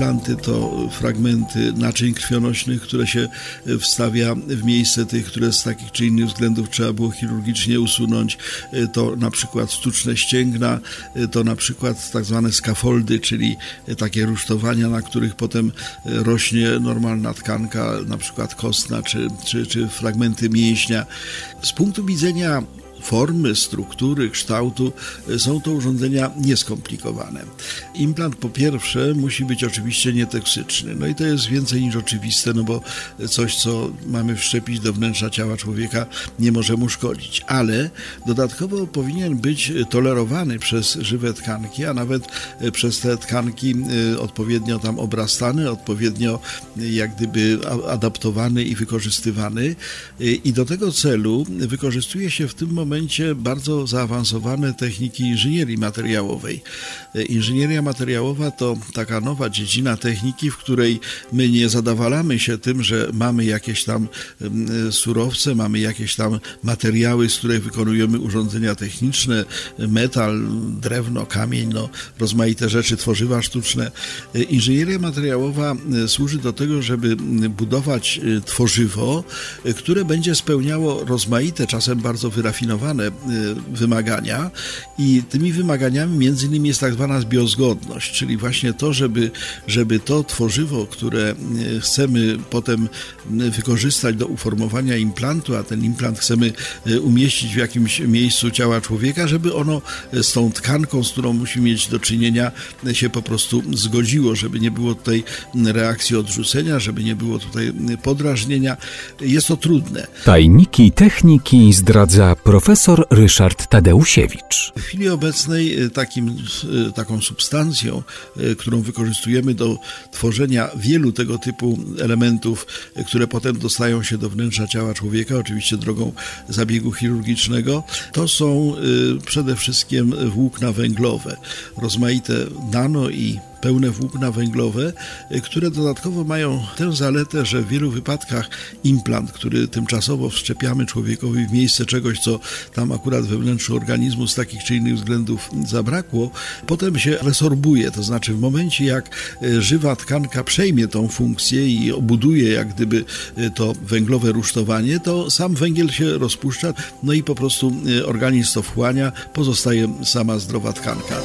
Implanty to fragmenty naczyń krwionośnych, które się wstawia w miejsce tych, które z takich czy innych względów trzeba było chirurgicznie usunąć. To na przykład sztuczne ścięgna, to na przykład tak zwane skafoldy, czyli takie rusztowania, na których potem rośnie normalna tkanka, na przykład kostna, czy, czy, czy fragmenty mięśnia. Z punktu widzenia formy, struktury, kształtu e, są to urządzenia nieskomplikowane. Implant po pierwsze musi być oczywiście nietoksyczny. No i to jest więcej niż oczywiste, no bo coś, co mamy wszczepić do wnętrza ciała człowieka, nie może mu szkodzić. Ale dodatkowo powinien być tolerowany przez żywe tkanki, a nawet e, przez te tkanki e, odpowiednio tam obrastany, odpowiednio jak gdyby adaptowany i wykorzystywany. I do tego celu wykorzystuje się w tym momencie momencie bardzo zaawansowane techniki inżynierii materiałowej. E, inżynieria materiałowa to taka nowa dziedzina techniki, w której my nie zadawalamy się tym, że mamy jakieś tam e, surowce, mamy jakieś tam materiały, z których wykonujemy urządzenia techniczne, metal, drewno, kamień, no, rozmaite rzeczy, tworzywa sztuczne. E, inżynieria materiałowa służy do tego, żeby budować tworzywo, które będzie spełniało rozmaite, czasem bardzo wyrafinowane Y, wymagania i tymi wymaganiami między innymi jest tak zwana biozgodność, czyli właśnie to, żeby, żeby to tworzywo, które y, chcemy potem y, wykorzystać do uformowania implantu, a ten implant chcemy umieścić w jakimś miejscu ciała człowieka, żeby ono z tą tkanką, z którą musi mieć do czynienia, się po prostu zgodziło, żeby nie było tutaj reakcji odrzucenia, żeby nie było tutaj podrażnienia. Jest to trudne. Tajniki techniki zdradza profesor profesor Ryszard Tadeusiewicz. W chwili obecnej e, takim, e, taką substancją, e, którą wykorzystujemy do tworzenia wielu tego typu elementów, które potem dostają się do wnętrza ciała człowieka, oczywiście drogą zabiegu chirurgicznego, to są przede wszystkim włókna węglowe, rozmaite nano i pełne włókna węglowe, y, które dodatkowo mają tę zaletę, że w wielu wypadkach implant, który tymczasowo wszczepiamy człowiekowi w miejsce czegoś, co tam akurat we wnętrzu organizmu z takich czy innych względów zabrakło, potem się resorbuje, to znaczy w momencie jak y, żywa tkanka przejmie tą funkcję i obuduje jak gdyby y, to węglowe rusztowanie, to sam węgiel się rozpuszcza, no i po prostu organizm to wchłania, pozostaje sama zdrowa tkanka.